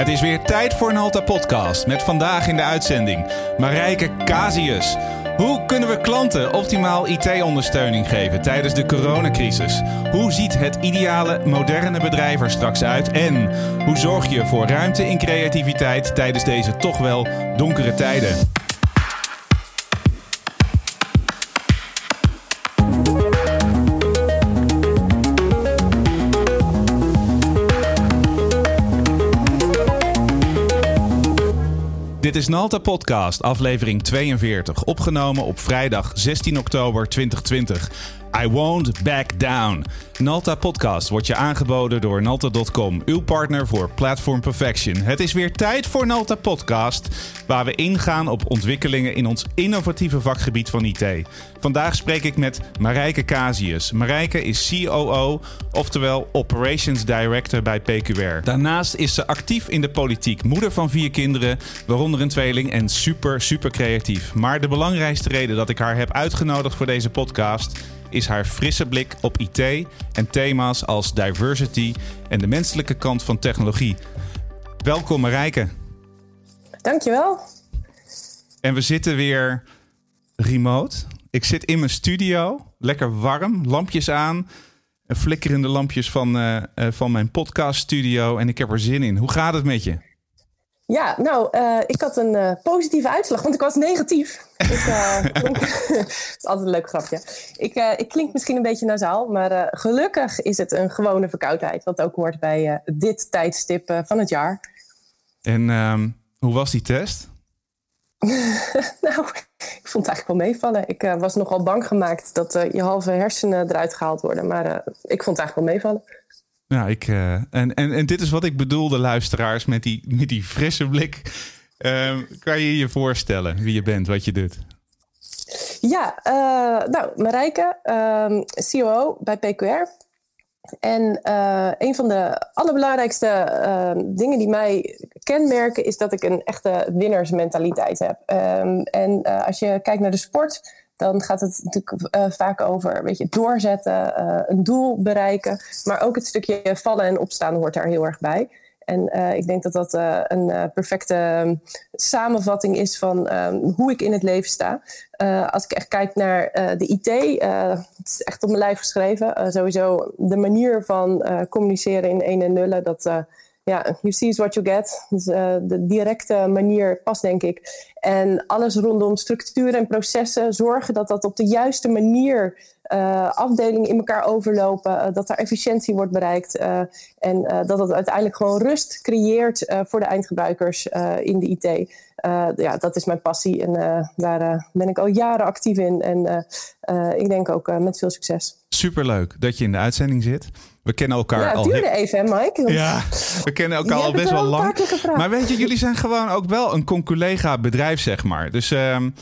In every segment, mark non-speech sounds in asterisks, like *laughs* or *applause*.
Het is weer tijd voor een Alta Podcast met vandaag in de uitzending Marijke Casius. Hoe kunnen we klanten optimaal IT-ondersteuning geven tijdens de coronacrisis? Hoe ziet het ideale moderne bedrijf er straks uit? En hoe zorg je voor ruimte in creativiteit tijdens deze toch wel donkere tijden? Is Nalta Podcast, aflevering 42, opgenomen op vrijdag 16 oktober 2020. I won't back down. Nalta Podcast wordt je aangeboden door Nalta.com, uw partner voor Platform Perfection. Het is weer tijd voor Nalta Podcast, waar we ingaan op ontwikkelingen in ons innovatieve vakgebied van IT. Vandaag spreek ik met Marijke Casius. Marijke is COO, oftewel Operations Director bij PQR. Daarnaast is ze actief in de politiek, moeder van vier kinderen, waaronder een tweeling en super, super creatief. Maar de belangrijkste reden dat ik haar heb uitgenodigd voor deze podcast is haar frisse blik op IT en thema's als diversity en de menselijke kant van technologie. Welkom Marijke. Dankjewel. En we zitten weer remote. Ik zit in mijn studio, lekker warm, lampjes aan. Flikkerende lampjes van, uh, van mijn podcaststudio en ik heb er zin in. Hoe gaat het met je? Ja, nou, uh, ik had een uh, positieve uitslag, want ik was negatief. Ik, uh, *laughs* klink... *laughs* het is altijd een leuk grapje. Ik, ik klink misschien een beetje nasaal, maar gelukkig is het een gewone verkoudheid. Wat ook hoort bij dit tijdstip van het jaar. En um, hoe was die test? *laughs* nou, ik vond het eigenlijk wel meevallen. Ik was nogal bang gemaakt dat je halve hersenen eruit gehaald worden. Maar ik vond het eigenlijk wel meevallen. Nou, ik, uh, en, en, en dit is wat ik bedoelde, luisteraars, met die, met die frisse blik. Uh, kan je je voorstellen wie je bent, wat je doet? Ja, uh, nou, Marijke, ehm, COO bij PQR. En uh, een van de allerbelangrijkste ehm, dingen die mij kenmerken is dat ik een echte winnersmentaliteit heb. En als je kijkt naar de sport, dan gaat het natuurlijk uh, vaak over weet je, doorzetten, uh, een doel bereiken. Maar ook het stukje vallen en opstaan hoort daar heel erg bij. En uh, ik denk dat dat een perfecte um, samenvatting is van um, hoe ik in het leven sta. als ik echt kijk naar de IT, het is echt op mijn lijf geschreven. sowieso de manier van communiceren in 1 en nullen, dat ja, you see is what you get. Dus uh, de directe manier past, denk ik. En alles rondom structuren en processen zorgen dat dat op de juiste manier uh, afdelingen in elkaar overlopen, uh, dat er efficiëntie wordt bereikt en dat het uiteindelijk gewoon rust creëert voor de eindgebruikers in de IT. ja, dat is mijn passie en daar ben ik al jaren actief in en ik denk ook met veel succes. Superleuk dat je in de uitzending zit. We kennen elkaar ja, al. Het duurde even, hè, Mike? Ja, we kennen elkaar al best wel lang. Maar weet je, jullie zijn gewoon ook wel een conculega bedrijf, zeg maar. Dus, um,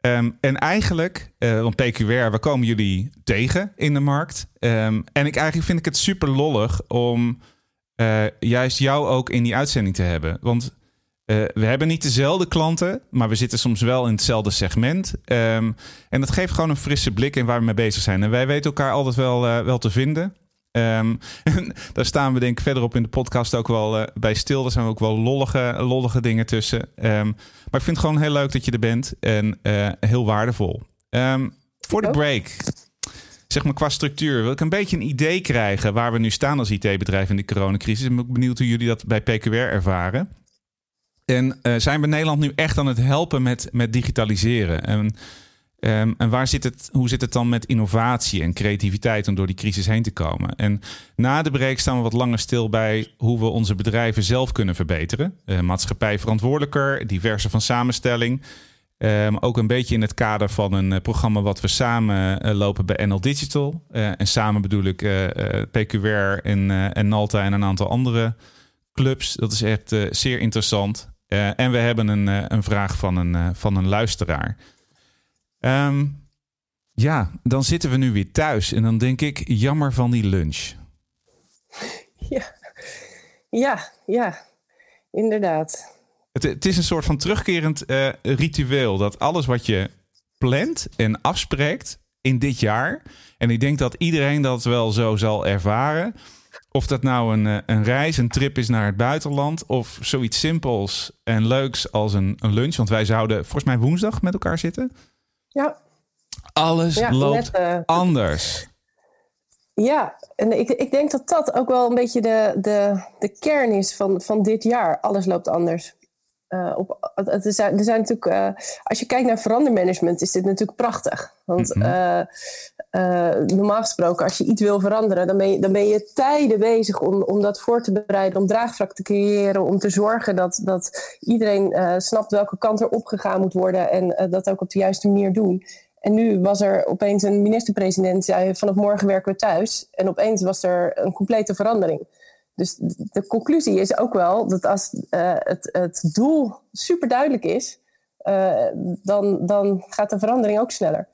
um, en eigenlijk, uh, want PQR, we komen jullie tegen in de markt. Um, en ik eigenlijk vind ik het super lollig om uh, juist jou ook in die uitzending te hebben. Want uh, we hebben niet dezelfde klanten, maar we zitten soms wel in hetzelfde segment. Um, en dat geeft gewoon een frisse blik in waar we mee bezig zijn. En wij weten elkaar altijd wel, uh, wel te vinden. Um, *laughs* daar staan we denk ik verderop in de podcast ook wel uh, bij stil. Er zijn ook wel lollige, lollige dingen tussen. Um, maar ik vind het gewoon heel leuk dat je er bent en uh, heel waardevol. Um, voor de break, zeg maar qua structuur, wil ik een beetje een idee krijgen waar we nu staan als IT-bedrijf in de coronacrisis. Ik ben ook benieuwd hoe jullie dat bij PQR ervaren. En uh, zijn we Nederland nu echt aan het helpen met, met digitaliseren? En Um, en waar zit het, hoe zit het dan met innovatie en creativiteit om door die crisis heen te komen? En na de break staan we wat langer stil bij hoe we onze bedrijven zelf kunnen verbeteren. Uh, maatschappij verantwoordelijker, diverser van samenstelling. Um, ook een beetje in het kader van een uh, programma wat we samen uh, lopen bij NL Digital. en samen bedoel ik PQR en, en Nalta en een aantal andere clubs. Dat is echt zeer interessant. en we hebben een, een vraag van een, van een luisteraar. Um, ja, dan zitten we nu weer thuis en dan denk ik, jammer van die lunch. Ja, ja, ja inderdaad. Het, het is een soort van terugkerend uh, ritueel dat alles wat je plant en afspreekt in dit jaar, en ik denk dat iedereen dat wel zo zal ervaren, Of dat nou een, een reis, een trip is naar het buitenland. Of zoiets simpels en leuks als een, een lunch. Want wij zouden volgens mij woensdag met elkaar zitten. Ja. Alles loopt anders. Ja, en ik, ik denk dat dat ook wel een beetje de, de, de kern is van, van dit jaar. Alles loopt anders. Uh, op, er, zijn, er zijn natuurlijk, uh, als je kijkt naar verandermanagement, is dit natuurlijk prachtig. Want mm -hmm. Uh, normaal gesproken, als je iets wil veranderen, dan ben je, dan ben je tijden bezig om, om dat voor te bereiden, om draagvlak te creëren, om te zorgen dat, dat iedereen snapt welke kant er opgegaan moet worden en dat ook op de juiste manier doen. En nu was er opeens een minister-president, zei vanaf morgen werken we thuis. En opeens was er een complete verandering. Dus de conclusie is ook wel dat als het, het doel super duidelijk is, dan, dan gaat de verandering ook sneller.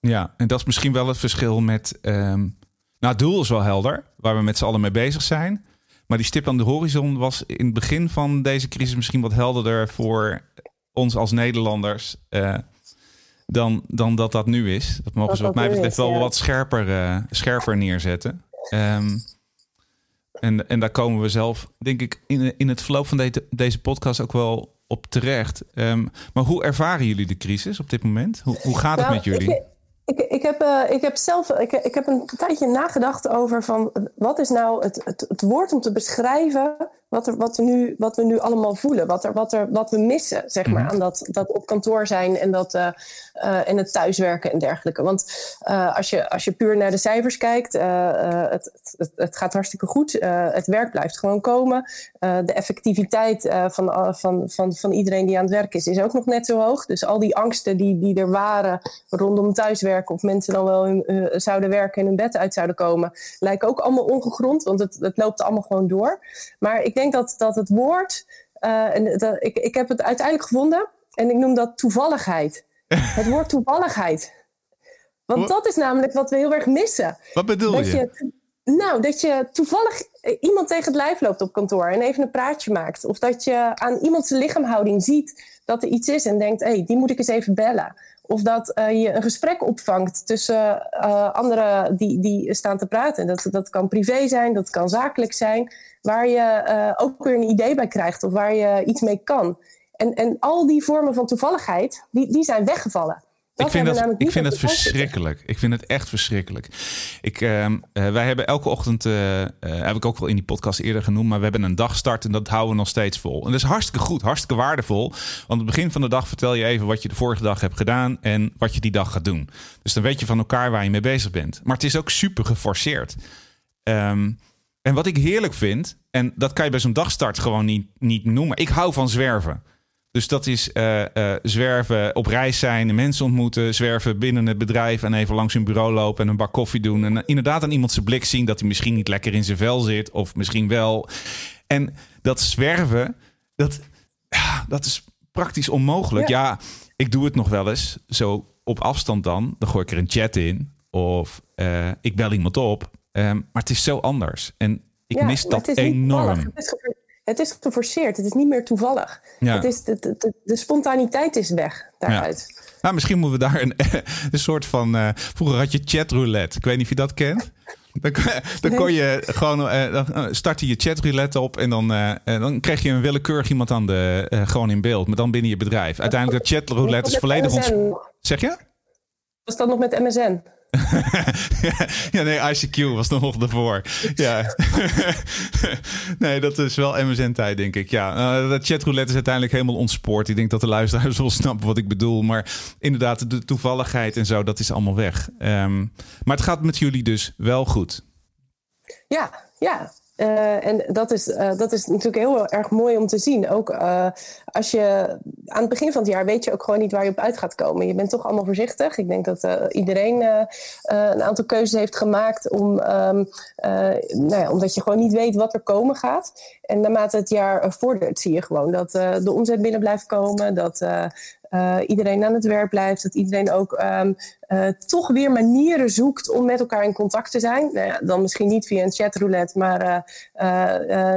Ja, en dat is misschien wel het verschil met. Um, nou, het doel is wel helder, waar we met z'n allen mee bezig zijn. Maar die stip aan de horizon was in het begin van deze crisis misschien wat helderder voor ons als Nederlanders. Uh, dan, dan dat dat nu is. Dat mogen ze wat mij betreft wel wat scherper, uh, scherper neerzetten. Um, en, en daar komen we zelf, denk ik, in, in het verloop van de, deze podcast ook wel op terecht. Um, maar hoe ervaren jullie de crisis op dit moment? Hoe, hoe gaat het nou, met jullie? Ik, ik, ik, heb, uh, ik heb zelf ik, ik heb een tijdje nagedacht over van wat is nou het, het, het woord om te beschrijven wat, er, wat, er nu, wat we nu allemaal voelen. Wat, er, wat, er, wat we missen, zeg maar, mhm. aan dat, dat op kantoor zijn en, dat, uh, uh, en het thuiswerken en dergelijke. Want uh, als, je, als je puur naar de cijfers kijkt, het, het, het, gaat hartstikke goed. het werk blijft gewoon komen. de effectiviteit van, van, van, van iedereen die aan het werk is, is ook nog net zo hoog. Dus al die angsten die, die er waren rondom thuiswerken, of mensen dan wel in, zouden werken en hun bed uit zouden komen, lijken ook allemaal ongegrond, want het, het loopt allemaal gewoon door. Maar ik denk dat, dat het woord, uh, en dat, ik, ik heb het uiteindelijk gevonden en ik noem dat toevalligheid. *laughs* het woord toevalligheid. Want dat is namelijk wat we heel erg missen. Wat bedoel dat je? je? Nou, dat je toevallig eh, iemand tegen het lijf loopt op kantoor en even een praatje maakt. Of dat je aan iemands lichaamhouding ziet dat er iets is en denkt: hé, hey, die moet ik eens even bellen. Of dat uh, je een gesprek opvangt tussen uh, anderen die, die staan te praten. Dat, dat kan privé zijn, dat kan zakelijk zijn. Waar je uh, ook weer een idee bij krijgt of waar je iets mee kan. En, en al die vormen van toevalligheid, die, die zijn weggevallen ik vind, dat, ik vind het verschrikkelijk. Ik vind het echt verschrikkelijk. Ik, uh, wij hebben elke ochtend, uh, uh, heb ik ook wel in die podcast eerder genoemd, maar we hebben een dagstart en dat houden we nog steeds vol. En dat is hartstikke goed, hartstikke waardevol. Want aan het begin van de dag vertel je even wat je de vorige dag hebt gedaan en wat je die dag gaat doen. Dus dan weet je van elkaar waar je mee bezig bent. Maar het is ook super geforceerd. Um, en wat ik heerlijk vind, en dat kan je bij zo'n dagstart gewoon niet, niet noemen. Ik hou van zwerven. Dus dat is uh, uh, zwerven, op reis zijn, mensen ontmoeten, zwerven binnen het bedrijf en even langs hun bureau lopen en een bak koffie doen. En inderdaad aan iemand zijn blik zien dat hij misschien niet lekker in zijn vel zit, of misschien wel. En dat zwerven, dat, dat is praktisch onmogelijk. Ja. ja. ik doe het nog wel eens, zo op afstand dan. Dan gooi ik er een chat in, of uh, ik bel iemand op. Um, maar het is zo anders. En ik ja, mis dat enorm. Het is geforceerd. Het is niet meer toevallig. Ja. Het is, de, de, de, spontaniteit is weg daaruit. Ja. Nou, misschien moeten we daar een, *laughs* een soort van... Uh, vroeger had je chatroulette. Ik weet niet of je dat kent. Dan, *laughs* dan kon je gewoon uh, dan startte je chatroulette op en dan, uh, dan kreeg je een willekeurig iemand aan de, gewoon in beeld, maar dan binnen je bedrijf. Uiteindelijk dat chatroulette is volledig ons. Zeg je? Was dat nog met MSN? *laughs* ja, nee, ICQ was nog ervoor. Ja. *laughs* nee, dat is wel MSN-tijd, denk ik. Ja, uh, dat chatroulette is uiteindelijk helemaal ontspoord. Ik denk dat de luisteraars *laughs* wel snappen wat ik bedoel. Maar inderdaad, de toevalligheid en zo, dat is allemaal weg. Um, maar het gaat met jullie dus wel goed. Ja, ja. Uh, en dat is, uh, dat is natuurlijk heel erg mooi om te zien. Ook uh, als je aan het begin van het jaar weet je ook gewoon niet waar je op uit gaat komen. Je bent toch allemaal voorzichtig. Ik denk dat iedereen een aantal keuzes heeft gemaakt om, um, nou ja, omdat je gewoon niet weet wat er komen gaat. En naarmate het jaar vordert, zie je gewoon dat de omzet binnen blijft komen. Dat iedereen aan het werk blijft. Dat iedereen ook ehm, toch weer manieren zoekt om met elkaar in contact te zijn. Nou ja, dan misschien niet via een chatroulette, maar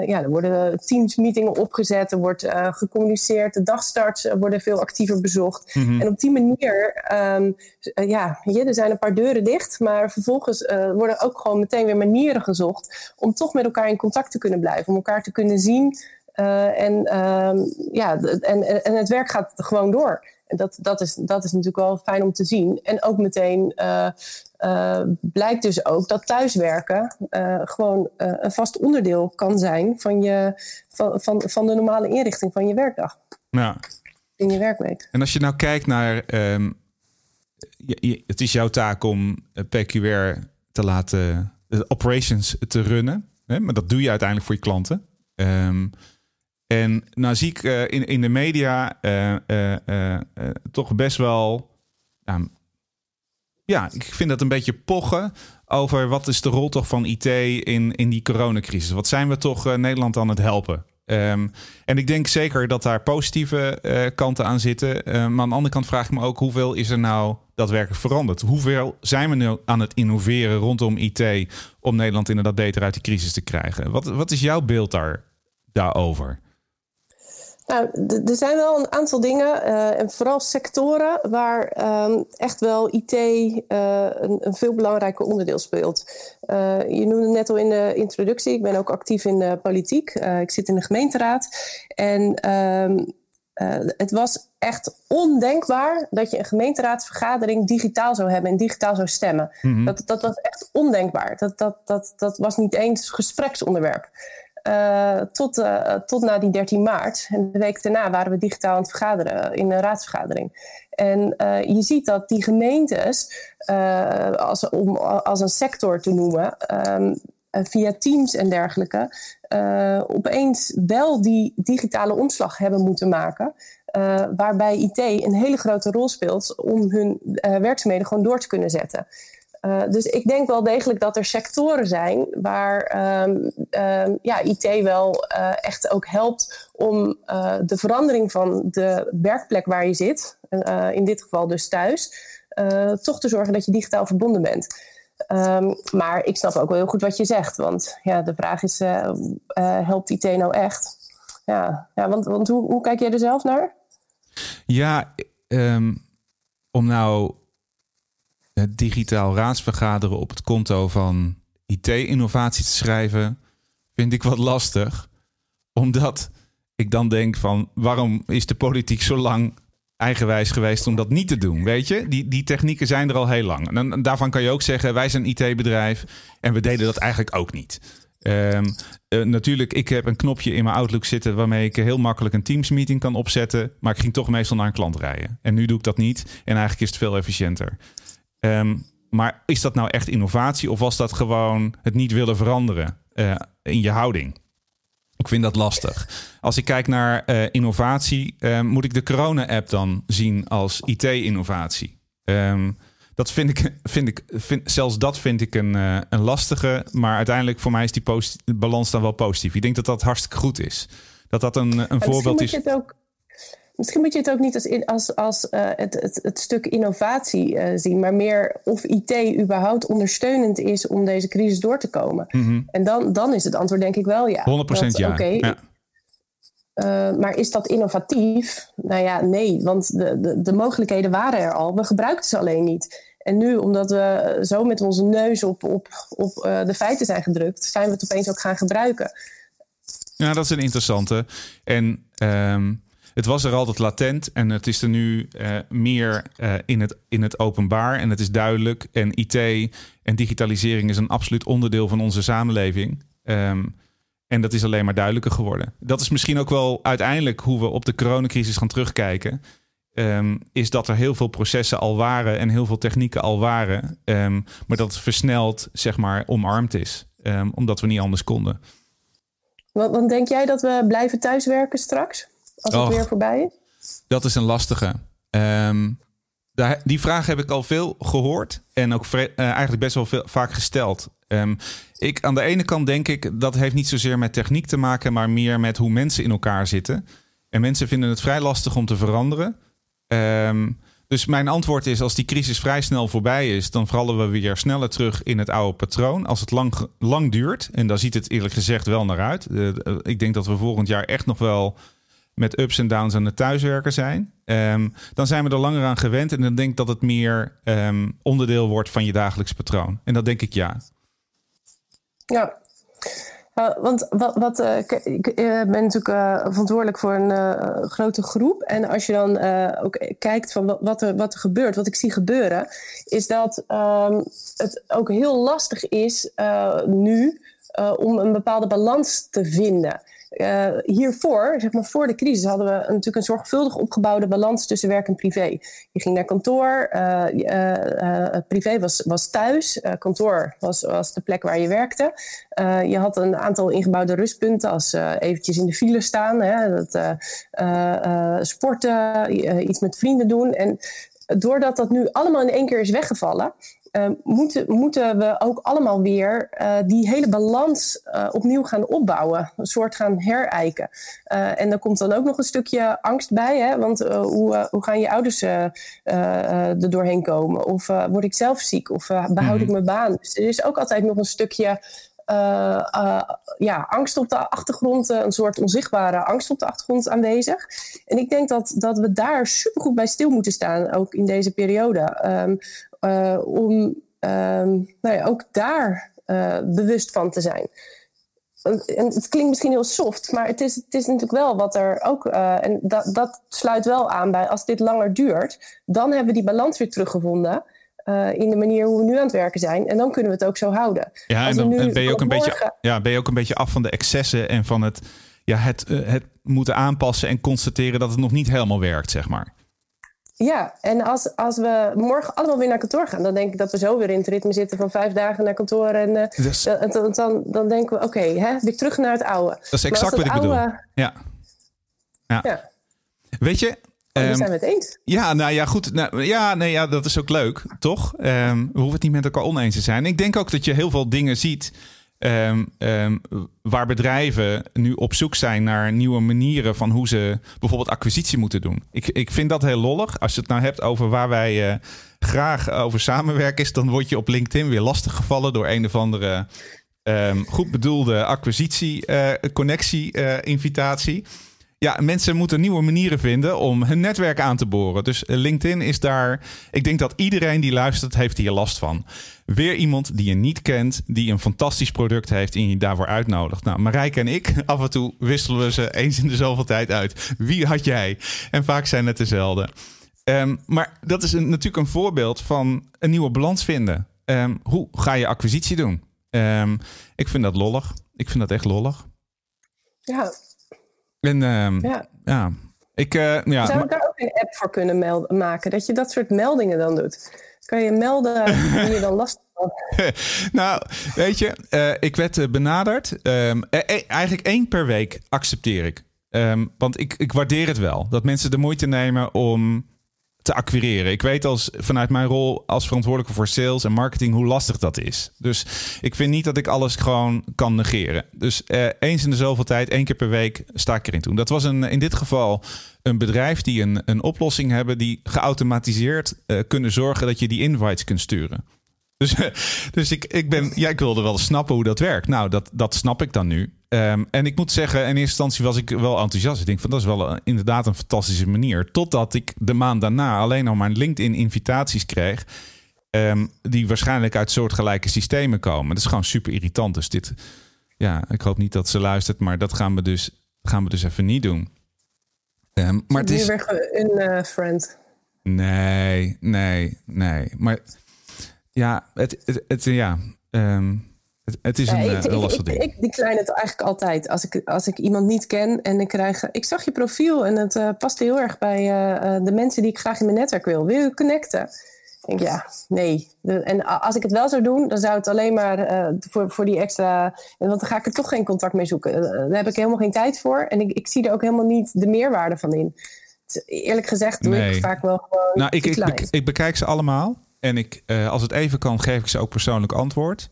ja, er worden teamsmeetingen opgezet, er wordt gecommuniceerd, de dagstarts worden veel actiever bezocht. Mhm. En op die manier, um, ja, er zijn een paar deuren dicht, maar vervolgens worden ook gewoon meteen weer manieren gezocht om toch met elkaar in contact te kunnen blijven, om elkaar te kunnen zien. Uh, en, uh, ja, en, en het werk gaat gewoon door. En dat, dat, is, dat is natuurlijk wel fijn om te zien. En ook meteen uh, blijkt dus ook dat thuiswerken gewoon een vast onderdeel kan zijn van, je, van, van, van de normale inrichting van je werkdag. Ja. In je werkweek. En als je nou kijkt naar. Um, je, het is jouw taak om PQR te laten de operations te runnen. Hè? Maar dat doe je uiteindelijk voor je klanten. Ehm, en nou zie ik uh, in, in de media uh, uh, toch best wel. Nou, ja, ik vind dat een beetje pochen over wat is de rol toch van IT in, in die coronacrisis. Wat zijn we toch Nederland aan het helpen? Um, en ik denk zeker dat daar positieve kanten aan zitten. maar aan de andere kant vraag ik me ook hoeveel is er nou daadwerkelijk veranderd? Hoeveel zijn we nu aan het innoveren rondom IT om Nederland inderdaad beter uit die crisis te krijgen? Wat, wat is jouw beeld daar, daarover? Nou, er zijn wel een aantal dingen, uh, en vooral sectoren, waar um, echt wel IT uh, een, een, veel belangrijker onderdeel speelt. Uh, je noemde net al in de introductie, ik ben ook actief in de politiek. ik zit in de gemeenteraad. En um, het was echt ondenkbaar dat je een gemeenteraadsvergadering digitaal zou hebben en digitaal zou stemmen. Mm -hmm. dat, dat was echt ondenkbaar. Dat, dat, dat, dat was niet eens gespreksonderwerp. Uh, tot, uh, tot na die 13 maart. En de week daarna waren we digitaal aan het vergaderen in een raadsvergadering. En je ziet dat die gemeentes, als, om als een sector te noemen, um, via Teams en dergelijke, opeens wel die digitale omslag hebben moeten maken. Waarbij IT een hele grote rol speelt om hun werkzaamheden gewoon door te kunnen zetten. Uh, dus ik denk wel degelijk dat er sectoren zijn waar um, um, ja, IT wel echt ook helpt om de verandering van de werkplek waar je zit, in dit geval dus thuis, toch te zorgen dat je digitaal verbonden bent. Um, maar ik snap ook wel heel goed wat je zegt, want ja, de vraag is: helpt IT nou echt? Ja, ja want, want hoe, hoe kijk jij er zelf naar? Ja, om nou digitaal raadsvergaderen op het konto van IT-innovatie te schrijven, vind ik wat lastig. Omdat ik dan denk van waarom is de politiek zo lang eigenwijs geweest om dat niet te doen. Weet je, die, die technieken zijn er al heel lang. En daarvan kan je ook zeggen, wij zijn IT-bedrijf en we deden dat eigenlijk ook niet. Um, uh, natuurlijk, ik heb een knopje in mijn Outlook zitten waarmee ik heel makkelijk een Teams meeting kan opzetten. Maar ik ging toch meestal naar een klant rijden. En nu doe ik dat niet. En eigenlijk is het veel efficiënter. Um, maar is dat nou echt innovatie of was dat gewoon het niet willen veranderen uh, in je houding? Ik vind dat lastig. Als ik kijk naar uh, innovatie, uh, moet ik de corona-app dan zien als IT-innovatie? Um, dat vind ik, vind ik vind, zelfs dat vind ik een, uh, een lastige. Maar uiteindelijk voor mij is die balans dan wel positief. Ik denk dat dat hartstikke goed is. Dat dat een, een voorbeeld is. Ook, misschien moet je het ook niet als, als, als uh, het, het, het, stuk innovatie uh, zien, maar meer of IT überhaupt ondersteunend is om deze crisis door te komen. Mm -hmm. En dan, dan is het antwoord denk ik wel ja. 100% dat, ja. Okay, ja. Uh, maar is dat innovatief? Nou ja, nee, want de, de, de mogelijkheden waren er al. We gebruikten ze alleen niet. En nu, omdat we zo met onze neus op, op, op de feiten zijn gedrukt, zijn we het opeens ook gaan gebruiken. Ja, dat is een interessante. En um, het was er altijd latent en het is er nu uh, meer uh, in, het, in het openbaar en het is duidelijk. En IT en digitalisering is een absoluut onderdeel van onze samenleving. Um, en dat is alleen maar duidelijker geworden. Dat is misschien ook wel uiteindelijk hoe we op de coronacrisis gaan terugkijken. Um, is dat er heel veel processen al waren en heel veel technieken al waren. Um, maar dat versneld, zeg maar, omarmd is. Omdat we niet anders konden. Want, denk jij dat we blijven thuiswerken straks? Als het Och, weer voorbij is? Dat is een lastige. Daar, die vraag heb ik al veel gehoord. En ook uh, eigenlijk best wel veel, vaak gesteld. ik, aan de ene kant denk ik dat heeft niet zozeer met techniek te maken, maar meer met hoe mensen in elkaar zitten. En mensen vinden het vrij lastig om te veranderen. Ehm, dus mijn antwoord is: als die crisis vrij snel voorbij is, dan vallen we weer sneller terug in het oude patroon. Als het lang, lang duurt, en daar ziet het eerlijk gezegd wel naar uit. ik denk dat we volgend jaar echt nog wel met ups en downs aan het thuiswerken zijn. Ehm, dan zijn we er langer aan gewend en dan denk ik dat het meer ehm, onderdeel wordt van je dagelijks patroon. En dat denk ik ja. Ja, want wat, wat uh, ik ben natuurlijk uh, verantwoordelijk voor een uh, grote groep. En als je dan ook kijkt van wat, er, wat er gebeurt, wat ik zie gebeuren, is dat um, het ook heel lastig is nu om een bepaalde balans te vinden. Uh, hiervoor, zeg maar voor de crisis, hadden we natuurlijk een zorgvuldig opgebouwde balans tussen werk en privé. Je ging naar kantoor, uh, uh, privé was, was thuis, kantoor was, was de plek waar je werkte. je had een aantal ingebouwde rustpunten als eventjes in de file staan, hè, dat, sporten, iets met vrienden doen. En doordat dat nu allemaal in één keer is weggevallen, uh, moeten, moeten we ook allemaal weer uh, die hele balans uh, opnieuw gaan opbouwen. Een soort gaan herijken. en er komt dan ook nog een stukje angst bij. Hè? Want hoe, hoe gaan je ouders er doorheen komen? Of word ik zelf ziek? Of behoud ik mhm. mijn baan? Dus er is ook altijd nog een stukje uh, uh, ja, angst op de achtergrond, een soort onzichtbare angst op de achtergrond aanwezig. En ik denk dat, dat we daar supergoed bij stil moeten staan, ook in deze periode. Um, uh, om um, nou ja, ook daar bewust van te zijn. En het klinkt misschien heel soft, maar het is, het is natuurlijk wel wat er ook. en dat, dat sluit wel aan bij als dit langer duurt, dan hebben we die balans weer teruggevonden. Uh, in de manier hoe we nu aan het werken zijn. En dan kunnen we het ook zo houden. Ja, en dan ben, je ook een beetje, ja, ben je ook een beetje af van de excessen en van het, ja, het, het moeten aanpassen en constateren dat het nog niet helemaal werkt, zeg maar. Ja, en als, als we morgen allemaal weer naar kantoor gaan, dan denk ik dat we zo weer in het ritme zitten van vijf dagen naar kantoor. En uh, dus, dan, dan, dan, denken we, oké, okay, weer terug naar het oude. Dat is exact wat ik oude... bedoel. Ja. ja. ja. Weet je, Oh, we ehm, zijn het eens. Ja, nou ja, goed. Nou, ja, nee, ja, dat is ook leuk, toch? Um, we hoeven het niet met elkaar oneens te zijn. Ik denk ook dat je heel veel dingen ziet um, waar bedrijven nu op zoek zijn naar nieuwe manieren van hoe ze bijvoorbeeld acquisitie moeten doen. Ik, ik vind dat heel lollig. Als je het nou hebt over waar wij uh, graag over samenwerken, is dan word je op LinkedIn weer lastig gevallen door een of andere goed bedoelde acquisitie, uh, connectie, uh, invitatie ja, mensen moeten nieuwe manieren vinden om hun netwerk aan te boren. Dus eh, LinkedIn is daar. Ik denk dat iedereen die luistert, heeft hier last van. Weer iemand die je niet kent, die een fantastisch product heeft en je daarvoor uitnodigt. Nou, Marijke en ik, *laughs* af en toe wisselen we ze eens in de zoveel tijd uit. Wie had jij? En vaak zijn het dezelfde. Um, maar dat is natuurlijk een voorbeeld van een nieuwe balans vinden. Um, hoe ga je acquisitie doen? Um, ik vind dat lollig. Ik vind dat echt lollig. Ja, en uh, ja. ja. Ik, uh, ja. Zou ik daar ook een app voor kunnen melden, maken? Dat je dat soort meldingen dan doet. Kan je melden wie je dan last van? *laughs* nou, weet je, uh, ik werd eh, benaderd. Um, eigenlijk één per week accepteer ik. Um, want ik, ik waardeer het wel. Dat mensen de moeite nemen om te acquireren. Ik weet als vanuit mijn rol als verantwoordelijke voor sales en marketing hoe lastig dat is. Dus ik vind niet dat ik alles gewoon kan negeren. Dus eh, eens in de zoveel tijd, één keer per week, sta ik erin toe. Dat was een, in dit geval een bedrijf die een, een oplossing hebben die geautomatiseerd uh, kunnen zorgen dat je die invites kunt sturen. Dus, *laughs* dus ik, ik, ben, ja, ik wilde wel snappen hoe dat werkt. Nou, dat, dat snap ik dan nu. Um, en ik moet zeggen, in eerste instantie was ik wel enthousiast. Ik denk van dat is wel een, inderdaad een fantastische manier. Totdat ik de maand daarna alleen al mijn LinkedIn-invitaties kreeg. Um, die waarschijnlijk uit soortgelijke systemen komen. Dat is gewoon super irritant. Dus dit, ja, ik hoop niet dat ze luistert, maar dat gaan we dus, gaan we dus even niet doen. Um, maar het is. weer een uh, friend. Nee, nee, nee. Maar ja, het, het, het ja. Um, het, is een, ja, ik, eh, lastig ding. Ik, ik decline het eigenlijk altijd. Als ik, als ik iemand niet ken en ik krijg... Ik zag je profiel en het uh, past heel erg bij uh, de mensen die ik graag in mijn netwerk wil. Wil je connecten? Ik ja, nee. en als ik het wel zou doen, dan zou het alleen maar uh, voor, voor die extra... Want dan ga ik er toch geen contact mee zoeken. daar heb ik helemaal geen tijd voor. En ik, ik zie er ook helemaal niet de meerwaarde van in. Eerlijk gezegd doe ik vaak wel gewoon Nou, ik, ik, ik, bekijk ze allemaal. En ik, als het even kan, geef ik ze ook persoonlijk antwoord.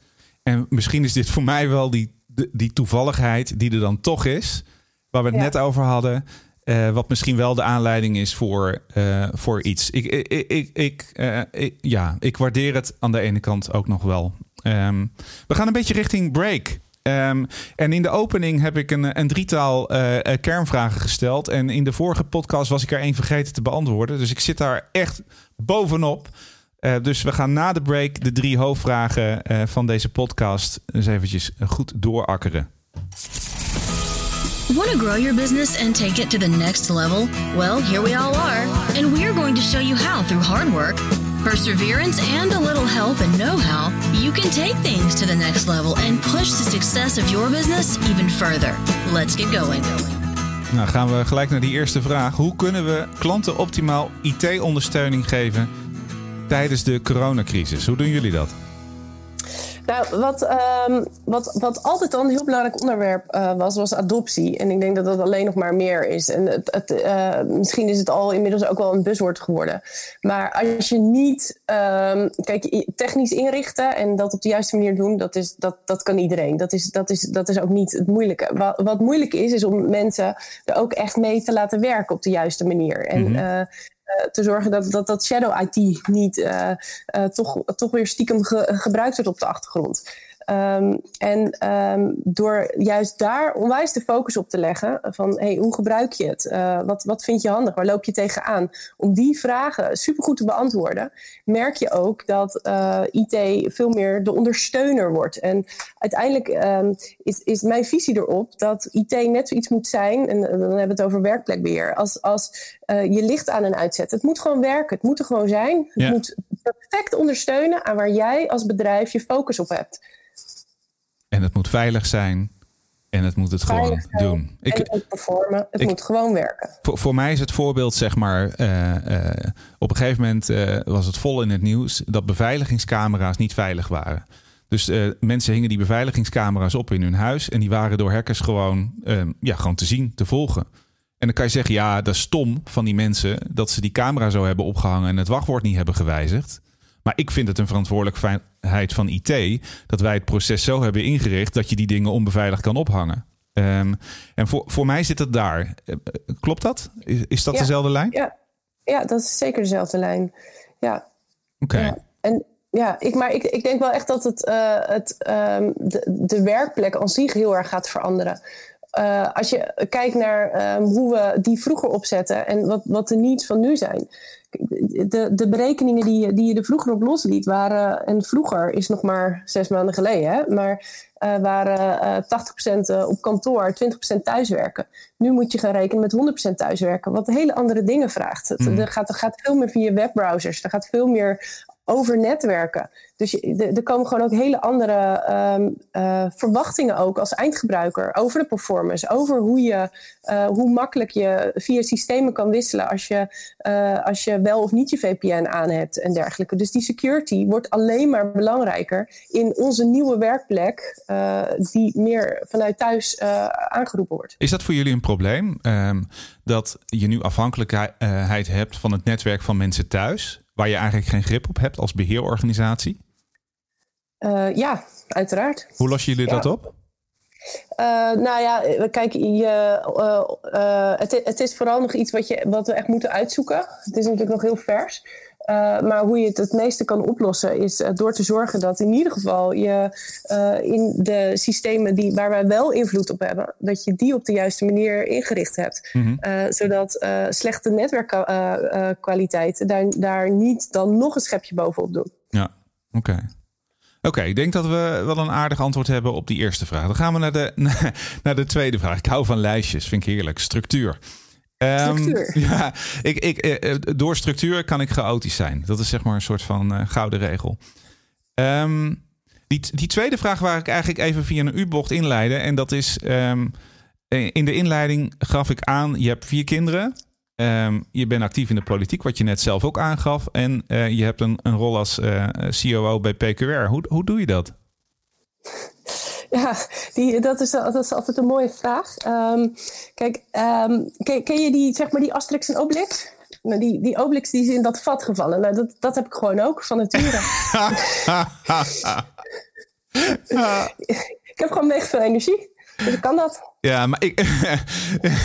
En misschien is dit voor mij wel die, die toevalligheid die er dan toch is. Waar we het net over hadden. Uh, wat misschien wel de aanleiding is voor, uh, voor iets. Ik, ik, ik, ik, uh, ik, ja, ik waardeer het aan de ene kant ook nog wel. Um, we gaan een beetje richting break. Um, en in de opening heb ik een, een drietal kernvragen gesteld. En in de vorige podcast was ik er één vergeten te beantwoorden. Dus ik zit daar echt bovenop. Dus we gaan na de break de drie hoofdvragen van deze podcast eens eventjes goed doorakkeren. Want to grow your business and take it to the next level? Well, here we all are, and we're going to show you how through hard work, perseverance, and a little help and know how, you can take things to the next level and push the success of your business even further. Let's get going. Nou, gaan we gelijk naar die eerste vraag. Hoe kunnen we klanten optimaal IT-ondersteuning geven tijdens de coronacrisis? Hoe doen jullie dat? Nou, wat, um, wat, wat altijd al een heel belangrijk onderwerp uh, was, was adoptie. En ik denk dat dat alleen nog maar meer is. En het, het, uh, misschien is het al inmiddels ook wel een buzzword geworden. Maar als je niet, um, kijk, technisch inrichten en dat op de juiste manier doen, dat, is, dat, dat kan iedereen. Dat is, dat, is, dat is ook niet het moeilijke. Wat, wat moeilijk is, is om mensen er ook echt mee te laten werken op de juiste manier. En mm -hmm. uh, eh, te zorgen dat, dat, dat shadow IT niet uh, uh, toch, toch weer stiekem ge, gebruikt wordt op de achtergrond. Um, en um, door juist daar onwijs de focus op te leggen van hey, hoe gebruik je het? Uh, wat, wat vind je handig? Waar loop je tegenaan? Om die vragen supergoed te beantwoorden, merk je ook dat uh, IT veel meer de ondersteuner wordt. En uiteindelijk um, is, is mijn visie erop dat IT net zoiets moet zijn, en dan hebben we het over werkplekbeheer, als, als uh, je licht aan en uitzet. Het moet gewoon werken, het moet er gewoon zijn. Het ja. moet perfect ondersteunen aan waar jij als bedrijf je focus op hebt. En het moet veilig zijn. En het moet het veilig gewoon zijn. doen. Ik, het moet performen. Het ik, moet gewoon werken. Voor, voor, mij is het voorbeeld, zeg maar. Uh, uh, op een gegeven moment uh, was het vol in het nieuws dat beveiligingscamera's niet veilig waren. Dus mensen hingen die beveiligingscamera's op in hun huis. En die waren door hackers gewoon, ja, gewoon te zien, te volgen. En dan kan je zeggen, ja, dat is stom van die mensen dat ze die camera zo hebben opgehangen en het wachtwoord niet hebben gewijzigd. Maar ik vind het een verantwoordelijkheid van IT dat wij het proces zo hebben ingericht dat je die dingen onbeveiligd kan ophangen. Um, en voor, voor mij zit het daar. Eh, klopt dat? Is, is dat ja, dezelfde lijn? Ja. ja, dat is zeker dezelfde lijn. Ja. Oké. Okay. Ja. En ja, ik, maar ik, ik denk wel echt dat het, uh, het, um, de, de werkplek aan zich heel erg gaat veranderen. Uh, als je kijkt naar um, hoe we die vroeger opzetten en wat, wat de needs van nu zijn de, de berekeningen die je, die je er vroeger op losliet waren, en vroeger is nog maar zes maanden geleden, hè, maar uh, waren uh, 80% op kantoor, 20% thuiswerken. Nu moet je gaan rekenen met 100% thuiswerken, wat hele andere dingen vraagt. Mm. er, gaat, er gaat veel meer via webbrowsers, er gaat veel meer over netwerken. Dus er komen gewoon ook hele andere um, uh, verwachtingen ook als eindgebruiker over de performance, over hoe, je, uh, hoe makkelijk je via systemen kan wisselen als je, uh, als je wel of niet je VPN aan hebt en dergelijke. Dus die security wordt alleen maar belangrijker in onze nieuwe werkplek, die meer vanuit thuis aangeroepen wordt. Is dat voor jullie een probleem? Um, dat je nu afhankelijkheid hebt van het netwerk van mensen thuis? Waar je eigenlijk geen grip op hebt als beheerorganisatie? Uh, ja, uiteraard. Hoe lossen jullie ja. dat op? Uh, nou ja, kijk, je, uh, het, het, is vooral nog iets wat, je, wat we echt moeten uitzoeken. Het is natuurlijk nog heel vers. Uh, maar hoe je het het meeste kan oplossen is uh, door te zorgen dat in ieder geval je uh, in de systemen die, waar wij wel invloed op hebben, dat je die op de juiste manier ingericht hebt. Mm -hmm. zodat slechte netwerkkwaliteit daar, daar niet dan nog een schepje bovenop doen. Ja, oké. Okay. Oké, okay, ik denk dat we wel een aardig antwoord hebben op die eerste vraag. Dan gaan we naar de, *laughs* naar de tweede vraag. Ik hou van lijstjes, vind ik heerlijk. Structuur. Um, *laughs* ja, ik, ik, eh, door structuur kan ik chaotisch zijn. Dat is zeg maar een soort van uh, gouden regel. Um, die, die tweede vraag waar ik eigenlijk even via een U-bocht inleiden. En dat is, um, in de inleiding gaf ik aan, je hebt vier kinderen. je bent actief in de politiek, wat je net zelf ook aangaf. En je hebt een, een rol als uh, COO bij PQR. Hoe, hoe doe je dat? Ja, die, dat, is, dat is altijd een mooie vraag. Um, kijk, um, ken, ken, je die, zeg maar die Asterix en Obelix? Nou, die, die Obelix die is in dat vat gevallen. Nou, dat, dat heb ik gewoon ook van nature. *laughs* ik heb gewoon mega veel energie. Dus ik kan dat. Ja, maar ik.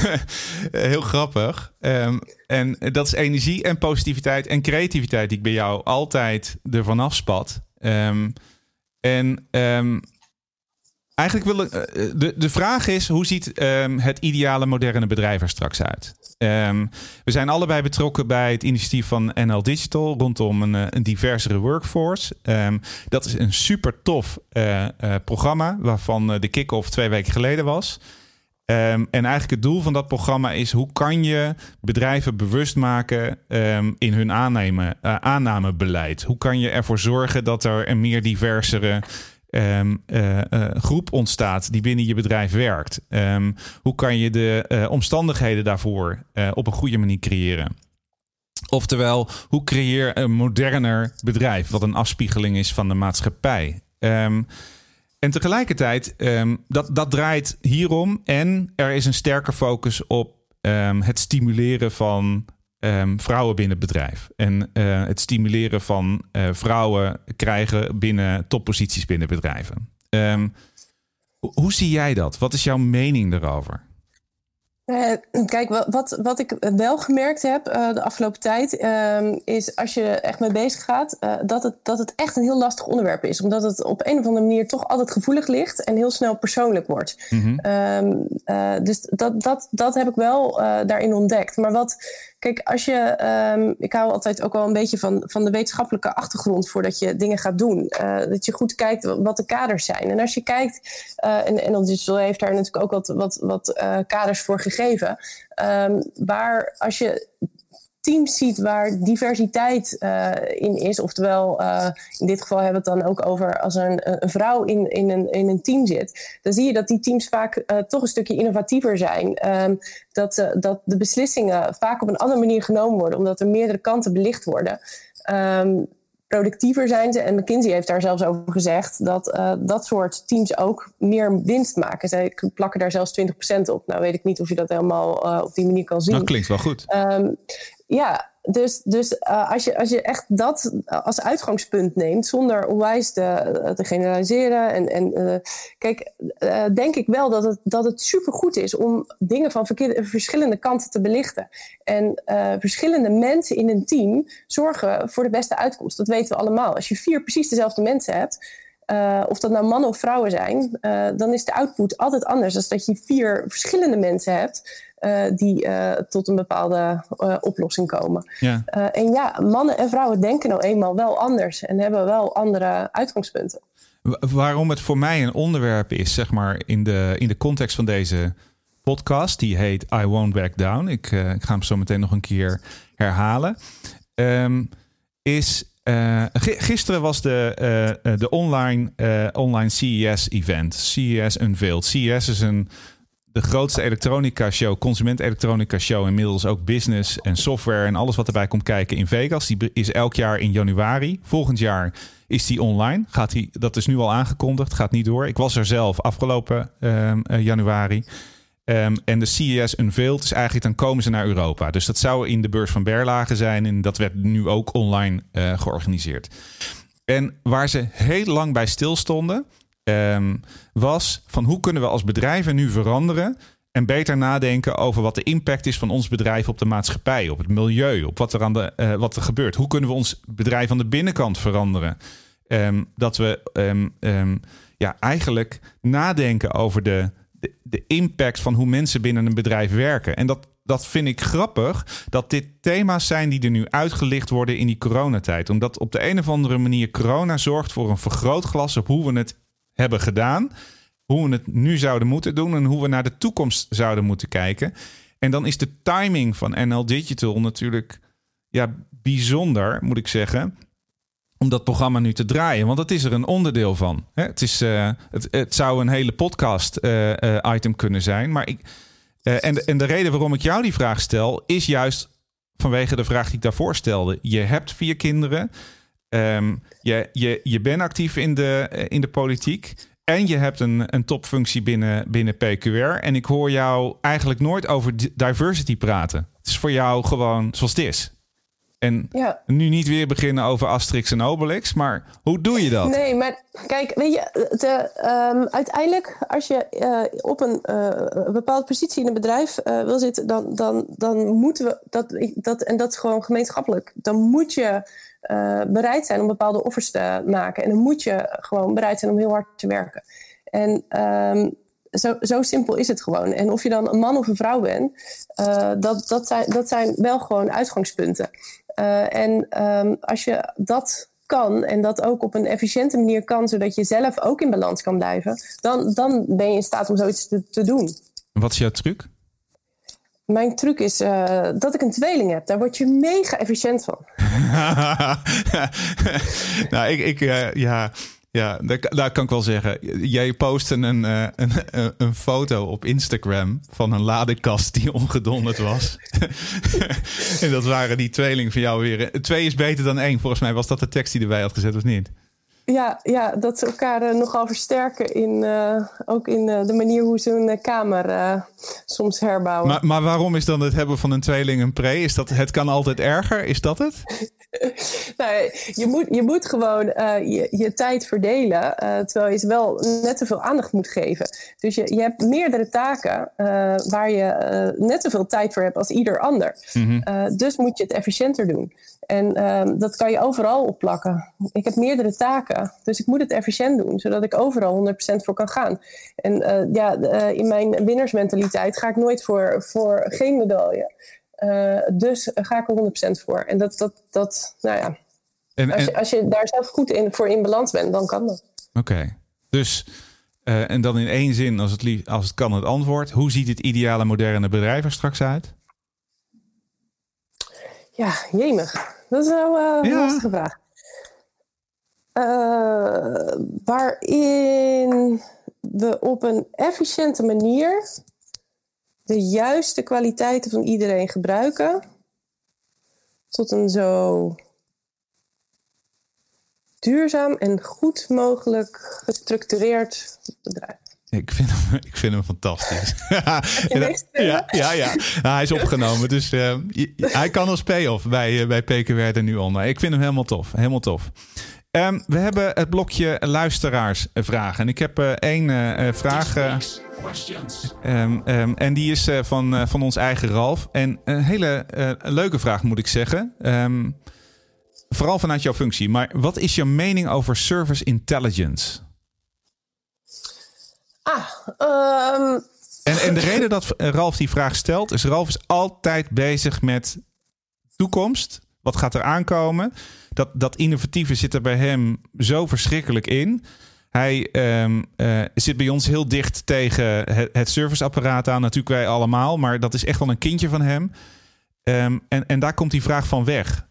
*laughs* heel grappig. Um, en dat is energie en positiviteit en creativiteit die ik bij jou altijd ervan afspat. Um, en um, eigenlijk wil ik. Eh, de, de vraag is: hoe ziet het ideale moderne bedrijf er straks uit? we zijn allebei betrokken bij het initiatief van NL Digital rondom een, eh, een diversere workforce. dat is een super tof uh, programma waarvan de kick-off twee weken geleden was. En eigenlijk het doel van dat programma is hoe kan je bedrijven bewust maken in hun aanname, uh, aannamebeleid? Hoe kan je ervoor zorgen dat er een meer diversere um, groep ontstaat die binnen je bedrijf werkt? hoe kan je de omstandigheden daarvoor op een goede manier creëren? Oftewel, hoe creëer een moderner bedrijf wat een afspiegeling is van de maatschappij? Um, en tegelijkertijd, dat, dat draait hierom. En er is een sterke focus op het stimuleren van um, vrouwen binnen het bedrijf. En uh, het stimuleren van uh, vrouwen krijgen binnen topposities binnen bedrijven. hoe zie jij dat? Wat is jouw mening daarover? Uh, kijk, wat, wat ik wel gemerkt heb uh, de afgelopen tijd, uh, is als je echt mee bezig gaat, dat, het, dat het echt een heel lastig onderwerp is. Omdat het op een of andere manier toch altijd gevoelig ligt en heel snel persoonlijk wordt. Mm -hmm. dus dat, dat, dat heb ik wel daarin ontdekt. Maar wat Kijk, als je, um, ik hou altijd ook wel een beetje van, van de wetenschappelijke achtergrond voordat je dingen gaat doen. Uh, dat je goed kijkt wat de kaders zijn. En als je kijkt, uh, en, en Digital heeft daar natuurlijk ook wat, wat, wat uh, kaders voor gegeven. Um, waar als je teams ziet waar diversiteit uh, in is. Oftewel, uh, in dit geval hebben we het dan ook over als er een, een, vrouw in, in, een, in een team zit. Dan zie je dat die teams vaak uh, toch een stukje innovatiever zijn. Um, dat, dat de beslissingen vaak op een andere manier genomen worden, omdat er meerdere kanten belicht worden. Um, productiever zijn ze. En McKinsey heeft daar zelfs over gezegd dat uh, dat soort teams ook meer winst maken. Zij plakken daar zelfs 20% op. Nou weet ik niet of je dat helemaal uh, op die manier kan zien. Dat klinkt wel goed. Um, ja, dus, dus uh, als, je, als je echt dat als uitgangspunt neemt, zonder onwijs te, te generaliseren. En, en uh, kijk, denk ik wel dat het, dat het supergoed is om dingen van verschillende kanten te belichten. En verschillende mensen in een team zorgen voor de beste uitkomst. Dat weten we allemaal. Als je vier precies dezelfde mensen hebt. Of dat nou mannen of vrouwen zijn, dan is de output altijd anders dan dat je vier verschillende mensen hebt uh, die tot een bepaalde oplossing komen. Ja. en ja, mannen en vrouwen denken nou eenmaal wel anders en hebben wel andere uitgangspunten. Waarom het voor mij een onderwerp is, zeg maar, in de, in de context van deze podcast, die heet I Won't Back Down. Ik, ik ga hem zo meteen nog een keer herhalen. Um, is uh, gisteren was de, uh, de online, uh, online CES-event. CES Unveiled. CES is een, de grootste elektronica-show, consument-elektronica-show. Inmiddels ook business en software en alles wat erbij komt kijken in Vegas. Die is elk jaar in januari. Volgend jaar is die online. Gaat die, dat is nu al aangekondigd, gaat niet door. Ik was er zelf afgelopen ehm, januari. Um, en de CES Unveiled is eigenlijk, dan komen ze naar Europa. Dus dat zou in de beurs van Berlage zijn. En dat werd nu ook online uh, georganiseerd. En waar ze heel lang bij stilstonden, um, was van hoe kunnen we als bedrijven nu veranderen en beter nadenken over wat de impact is van ons bedrijf op de maatschappij, op het milieu, op wat er, aan de, uh, wat er gebeurt. Hoe kunnen we ons bedrijf aan de binnenkant veranderen? Um, dat we um, ja, eigenlijk nadenken over de, de, de impact van hoe mensen binnen een bedrijf werken. En dat, dat vind ik grappig, dat dit thema's zijn die er nu uitgelicht worden in die coronatijd. Omdat op de een of andere manier corona zorgt voor een vergrootglas op hoe we het hebben gedaan. Hoe we het nu zouden moeten doen en hoe we naar de toekomst zouden moeten kijken. En dan is de timing van NL Digital natuurlijk ja, bijzonder, moet ik zeggen om dat programma nu te draaien. Want dat is er een onderdeel van. Het, is, uh, het, het, zou een hele podcast-item uh, kunnen zijn. Maar ik, uh, en, en de reden waarom ik jou die vraag stel, is juist vanwege de vraag die ik daarvoor stelde. Je hebt vier kinderen. Um, je, je, je bent actief in de, in de politiek. En je hebt een, een topfunctie binnen, binnen PQR. En ik hoor jou eigenlijk nooit over diversity praten. Het is voor jou gewoon zoals het is. En nu niet weer beginnen over Asterix en Obelix, maar hoe doe je dat? Nee, maar kijk, weet je, de, um, uiteindelijk als je uh, op een uh, bepaalde positie in een bedrijf uh, wil zitten, dan, dan, dan moeten we dat, dat, en dat is gewoon gemeenschappelijk, dan moet je bereid zijn om bepaalde offers te maken. En dan moet je gewoon bereid zijn om heel hard te werken. En um, zo, zo simpel is het gewoon. En of je dan een man of een vrouw bent, dat, dat, zijn, dat zijn wel gewoon uitgangspunten. Uh, en um, als je dat kan en dat ook op een efficiënte manier kan, zodat je zelf ook in balans kan blijven, dan, dan ben je in staat om zoiets te, te doen. Wat is jouw truc? Mijn truc is uh, dat ik een tweeling heb. Daar word je mega efficiënt van. *laughs* nou, ik, ik uh, ja, ja, daar, kan ik wel zeggen. Jij postte een, uh, een, een, foto op Instagram van een ladekast die ongedonderd was. *laughs* en dat waren die tweeling van jou weer. Twee is beter dan één. Volgens mij was dat de tekst die erbij had gezet, of niet? Ja, ja, dat ze elkaar uh, nogal versterken in uh, ook in uh, de manier hoe ze een kamer soms herbouwen. Maar, maar waarom is dan het hebben van een tweeling een pre? Is dat het kan altijd erger? Is dat het? *laughs* nou, je, moet, je moet gewoon je, je tijd verdelen, terwijl je wel net te veel aandacht moet geven. Dus je, je hebt meerdere taken waar je net zoveel tijd voor hebt als ieder ander. Mm dus moet je het efficiënter doen. En ehm, dat kan je overal opplakken. Ik heb meerdere taken, dus ik moet het efficiënt doen, zodat ik overal 100% voor kan gaan. En uh, ja, uh, in mijn winnersmentaliteit ga ik nooit voor, voor geen medaille. Uh, dus ga ik er 100% voor. En dat, dat, dat nou ja. En, als, je, als je daar zelf goed in, voor in balans bent, dan kan dat. Oké, dus en dan in één zin, als het, lief, als het kan, het antwoord. Hoe ziet het ideale moderne bedrijf er straks uit? Ja, jemig. Dat is wel uh, een lastige vraag. Uh, waarin we op een efficiënte manier de juiste kwaliteiten van iedereen gebruiken tot een zo duurzaam en goed mogelijk gestructureerd bedrijf. Ik vind hem, *laughs* ik vind hem fantastisch. *laughs* *laughs* ja, ja, ja. Nou, hij is opgenomen, dus uh, hij kan als payoff bij, uh, bij PKW er nu onder. Ik vind hem helemaal tof. Helemaal tof. Um, we hebben het blokje luisteraarsvragen. En ik heb uh, één vraag. Um, um, en die is van, van ons eigen Ralf. En een hele leuke vraag, moet ik zeggen. vooral vanuit jouw functie. Maar wat is jouw mening over service intelligence? Ah, um... en, en de reden dat Ralf die vraag stelt, is Ralf is altijd bezig met toekomst. Wat gaat er aankomen? Dat, dat innovatieve zit er bij hem zo verschrikkelijk in. Hij um, uh, zit bij ons heel dicht tegen het, serviceapparaat aan. Natuurlijk wij allemaal, maar dat is echt wel een kindje van hem. Um, en, en daar komt die vraag van weg.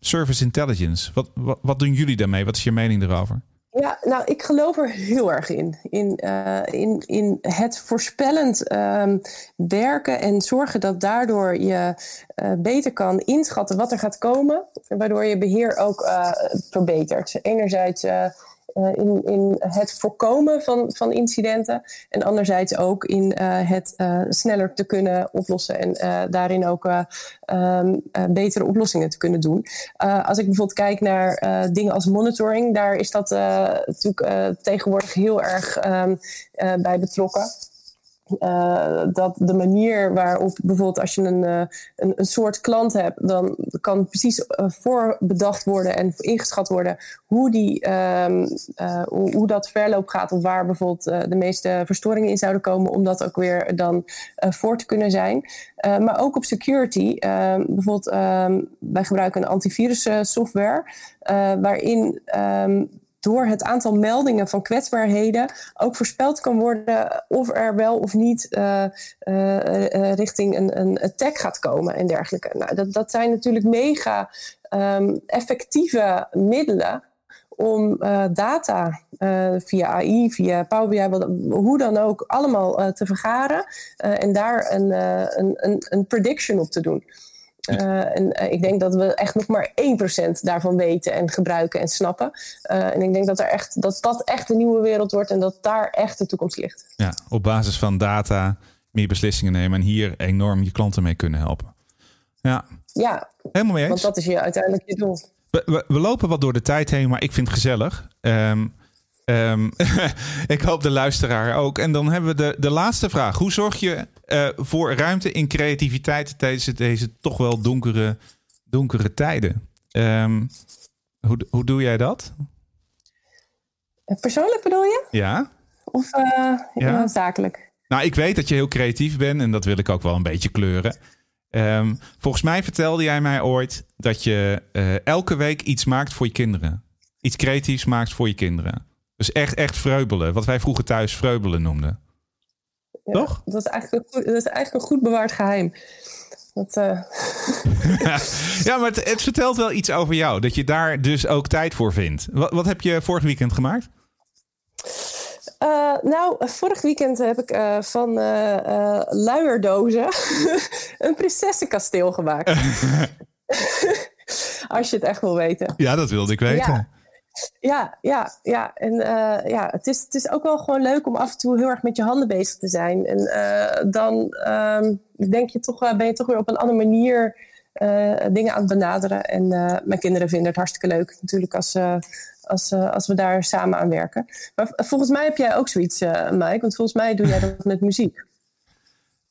Service intelligence. Wat, wat, wat doen jullie daarmee? Wat is je mening erover? Ja, nou, ik geloof er heel erg in. In, uh, in, in het voorspellend um, werken en zorgen dat daardoor je uh, beter kan inschatten wat er gaat komen. Waardoor je beheer ook uh, verbetert. Enerzijds in, in het voorkomen van, van incidenten. En anderzijds ook in uh, het uh, sneller te kunnen oplossen. En daarin ook um, betere oplossingen te kunnen doen. als ik bijvoorbeeld kijk naar dingen als monitoring, daar is dat natuurlijk tegenwoordig heel erg um, bij betrokken. Uh, dat de manier waarop bijvoorbeeld als je een, uh, een, een, soort klant hebt, dan kan precies uh, voorbedacht worden en ingeschat worden hoe, die, um, hoe, hoe, dat verloop gaat of waar bijvoorbeeld de meeste verstoringen in zouden komen, om dat ook weer dan voor te kunnen zijn. maar ook op security. Ehm, bijvoorbeeld, um, wij gebruiken een antivirus software waarin door het aantal meldingen van kwetsbaarheden ook voorspeld kan worden of er wel of niet uh, uh, richting een, een attack gaat komen en dergelijke. Nou, dat, dat zijn natuurlijk mega um, effectieve middelen om data via AI, via Power BI, hoe dan ook, allemaal te vergaren en daar een, een, een, een prediction op te doen. Uh, en uh, ik denk dat we echt nog maar 1% daarvan weten en gebruiken en snappen. Uh, en ik denk dat, er echt, dat dat echt een nieuwe wereld wordt en dat daar echt de toekomst ligt. Ja, op basis van data meer beslissingen nemen en hier enorm je klanten mee kunnen helpen. Ja. Ja. Helemaal mee eens. Want dat is je uiteindelijk je doel. We, we, lopen wat door de tijd heen, maar ik vind het gezellig. Um, um, *laughs* ik hoop de luisteraar ook. En dan hebben we de, de laatste vraag. Hoe zorg je uh, voor ruimte in creativiteit tijdens deze toch wel donkere, donkere tijden? Um, hoe, hoe doe jij dat? Persoonlijk bedoel je? Ja. Of uh, ja. zakelijk? Nou, ik weet dat je heel creatief bent en dat wil ik ook wel een beetje kleuren. Um, volgens mij vertelde jij mij ooit dat je uh, elke week iets maakt voor je kinderen. Iets creatiefs maakt voor je kinderen. Dus echt, echt vreubelen. Wat wij vroeger thuis vreubelen noemden. Ja, Toch? Dat is, eigenlijk een goed, dat is eigenlijk een goed bewaard geheim. Dat, uh... *laughs* ja, maar het, het, vertelt wel iets over jou. Dat je daar dus ook tijd voor vindt. Wat, wat heb je vorig weekend gemaakt? Uh, nou, vorig weekend heb ik uh, van uh, luierdozen *laughs* een prinsessenkasteel gemaakt. *laughs* Als je het echt wil weten. Ja, dat wilde ik weten. Ja. Ja, ja, ja. En ja, het is, het is ook wel gewoon leuk om af en toe heel erg met je handen bezig te zijn. En dan um, denk je toch, ben je toch weer op een andere manier dingen aan het benaderen. En mijn kinderen vinden het hartstikke leuk natuurlijk als, als, als we daar samen aan werken. Maar volgens mij heb jij ook zoiets, Mike. Want volgens mij doe jij dat met muziek.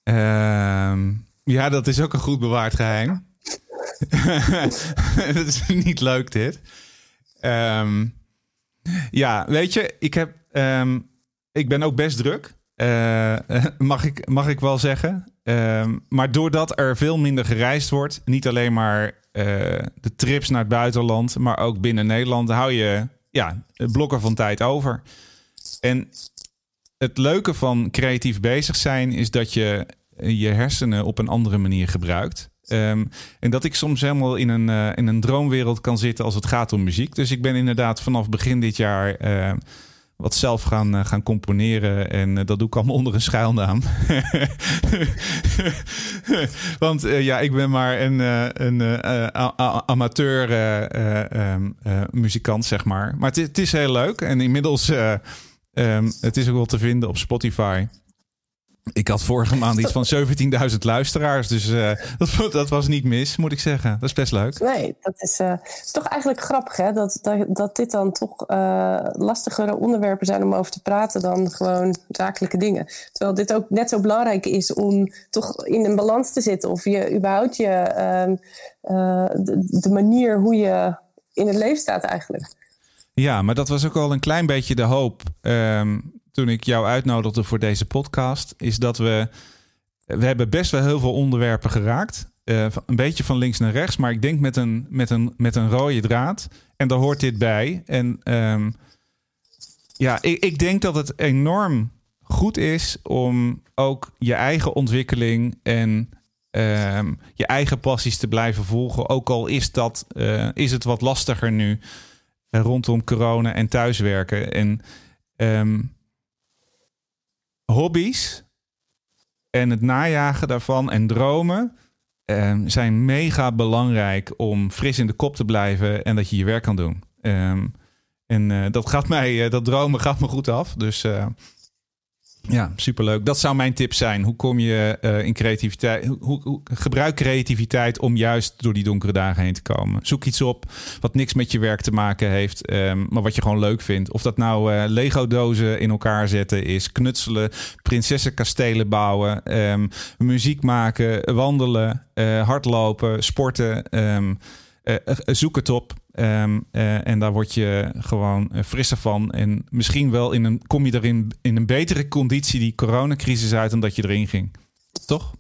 Uh, ja, dat is ook een goed bewaard geheim. *laughs* dat is niet leuk, dit. Um, ja, weet je, ik, heb, um, ik ben ook best druk. Uh, *laughs* mag, ik, mag ik wel zeggen. Um, maar doordat er veel minder gereisd wordt, niet alleen maar uh, de trips naar het buitenland, maar ook binnen Nederland, hou je ja, blokken van tijd over. En het leuke van creatief bezig zijn is dat je je hersenen op een andere manier gebruikt. Um, en dat ik soms helemaal in een, uh, in een droomwereld kan zitten als het gaat om muziek. Dus ik ben inderdaad vanaf begin dit jaar uh, wat zelf gaan, uh, gaan componeren. En dat doe ik allemaal onder een schuilnaam. *laughs* Want ja, ik ben maar een, een amateur um, muzikant, zeg maar. Maar het, het, is heel leuk. En inmiddels, um, het is ook wel te vinden op Spotify. Ik had vorige maand iets van 17.000 luisteraars. Dus uh, *laughs* dat, dat, was niet mis, moet ik zeggen. Dat is best leuk. Nee, dat is, uh, is toch eigenlijk grappig hè? Dat, dat, dat dit dan toch uh, lastigere onderwerpen zijn om over te praten dan gewoon zakelijke dingen. Terwijl dit ook net zo belangrijk is om toch in een balans te zitten. Of je überhaupt je, ehm, de, de manier hoe je in het leven staat eigenlijk. Ja, maar dat was ook al een klein beetje de hoop. Um, toen ik jou uitnodigde voor deze podcast, is dat we. We hebben best wel heel veel onderwerpen geraakt. Uh, een beetje van links naar rechts, maar ik denk met een, met een, met een rode draad. En daar hoort dit bij. En um, ja, ik, ik denk dat het enorm goed is om ook je eigen ontwikkeling en um, je eigen passies te blijven volgen. Ook al is, dat, uh, is het wat lastiger nu uh, rondom corona en thuiswerken. En um, hobby's en het najagen daarvan en dromen um, zijn mega belangrijk om fris in de kop te blijven en dat je je werk kan doen. Um, en uh, dat gaat mij, uh, dat dromen gaat me goed af. Dus uh, ja, superleuk. Dat zou mijn tip zijn. Hoe kom je uh, in creativiteit? Hoe, hoe, gebruik creativiteit om juist door die donkere dagen heen te komen. Zoek iets op wat niks met je werk te maken heeft, um, maar wat je gewoon leuk vindt. Of dat nou uh, Lego-dozen in elkaar zetten is, knutselen, prinsessenkastelen bouwen, um, muziek maken, wandelen, uh, hardlopen, sporten. Um, zoek het op. Um, uh, en daar word je gewoon frisser van. En misschien wel in een, kom je erin in een betere conditie die coronacrisis uit dan dat je erin ging. Toch?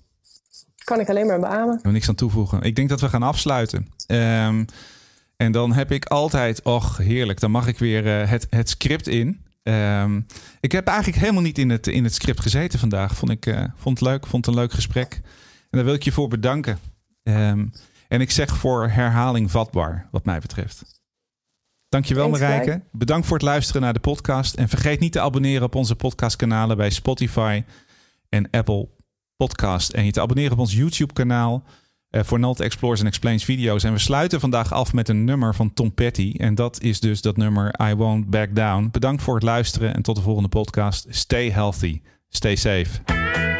Kan ik alleen maar beamen. Ik heb niks aan toevoegen. Ik denk dat we gaan afsluiten. Um, en dan heb ik altijd, och heerlijk, dan mag ik weer uh, het, het script in. Um, ik heb eigenlijk helemaal niet in het, in het script gezeten vandaag. Vond ik uh, vond het leuk, vond het een leuk gesprek. En daar wil ik je voor bedanken. Um, en ik zeg voor herhaling vatbaar, wat mij betreft. Dankjewel Marijke. Bedankt voor het luisteren naar de podcast. En vergeet niet te abonneren op onze podcastkanalen bij Spotify en Apple Podcast. En je te abonneren op ons YouTube kanaal uh, voor Nalt Explores en Explains video's. En we sluiten vandaag af met een nummer van Tom Petty. En dat is dus dat nummer I Won't Back Down. Bedankt voor het luisteren en tot de volgende podcast. Stay healthy. Stay safe.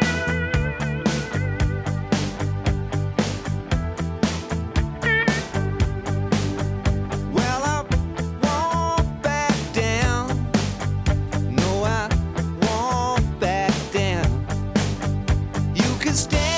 stay.